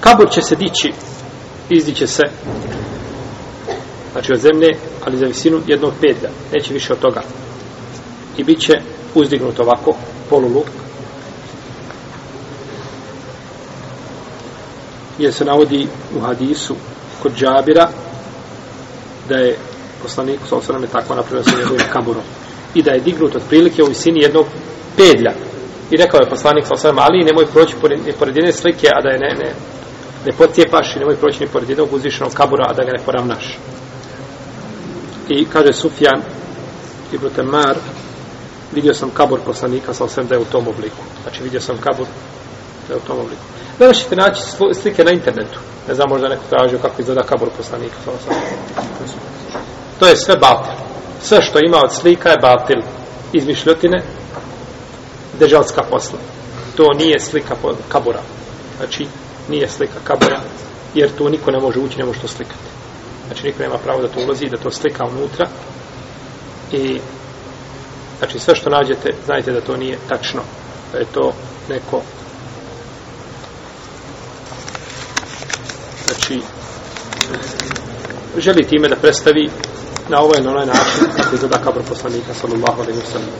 kabur će se dići izdiće se znači od zemlje ali za visinu jednog pedlja neće više od toga. I bit će uzdignut ovako poluluk. Jer se navodi u hadisu kod džabira da je poslanik sa osrame tako napravio sa njegovim kaburom. I da je dignut od prilike u visini jednog pedlja. I rekao je poslanik sa osrame ali nemoj proći pored, pored jedne slike a da je ne, ne, ne potjepaš i nemoj proći ni pored jednog uzvišenog kabura a da ga ne poravnaš i kaže Sufjan i Brutemar, vidio sam kabur poslanika sa osvijem da je u tom obliku znači vidio sam kabur da je u tom obliku Danas ćete naći slike na internetu. Ne znam, možda neko tražio kako izgleda kabur poslanika. To je sve batil. Sve što ima od slika je batil. Izmišljotine, dežalska posla. To nije slika kabura. Znači, nije slika kabura, jer tu niko ne može ući, ne može to slikati. Znači, niko nema pravo da to ulazi da to slika unutra. I, znači, sve što nađete, znajte da to nije tačno. Da je to neko znači želi time da predstavi na ovaj na onaj način kako izgleda kabor poslanika sallallahu alaihi wa sallam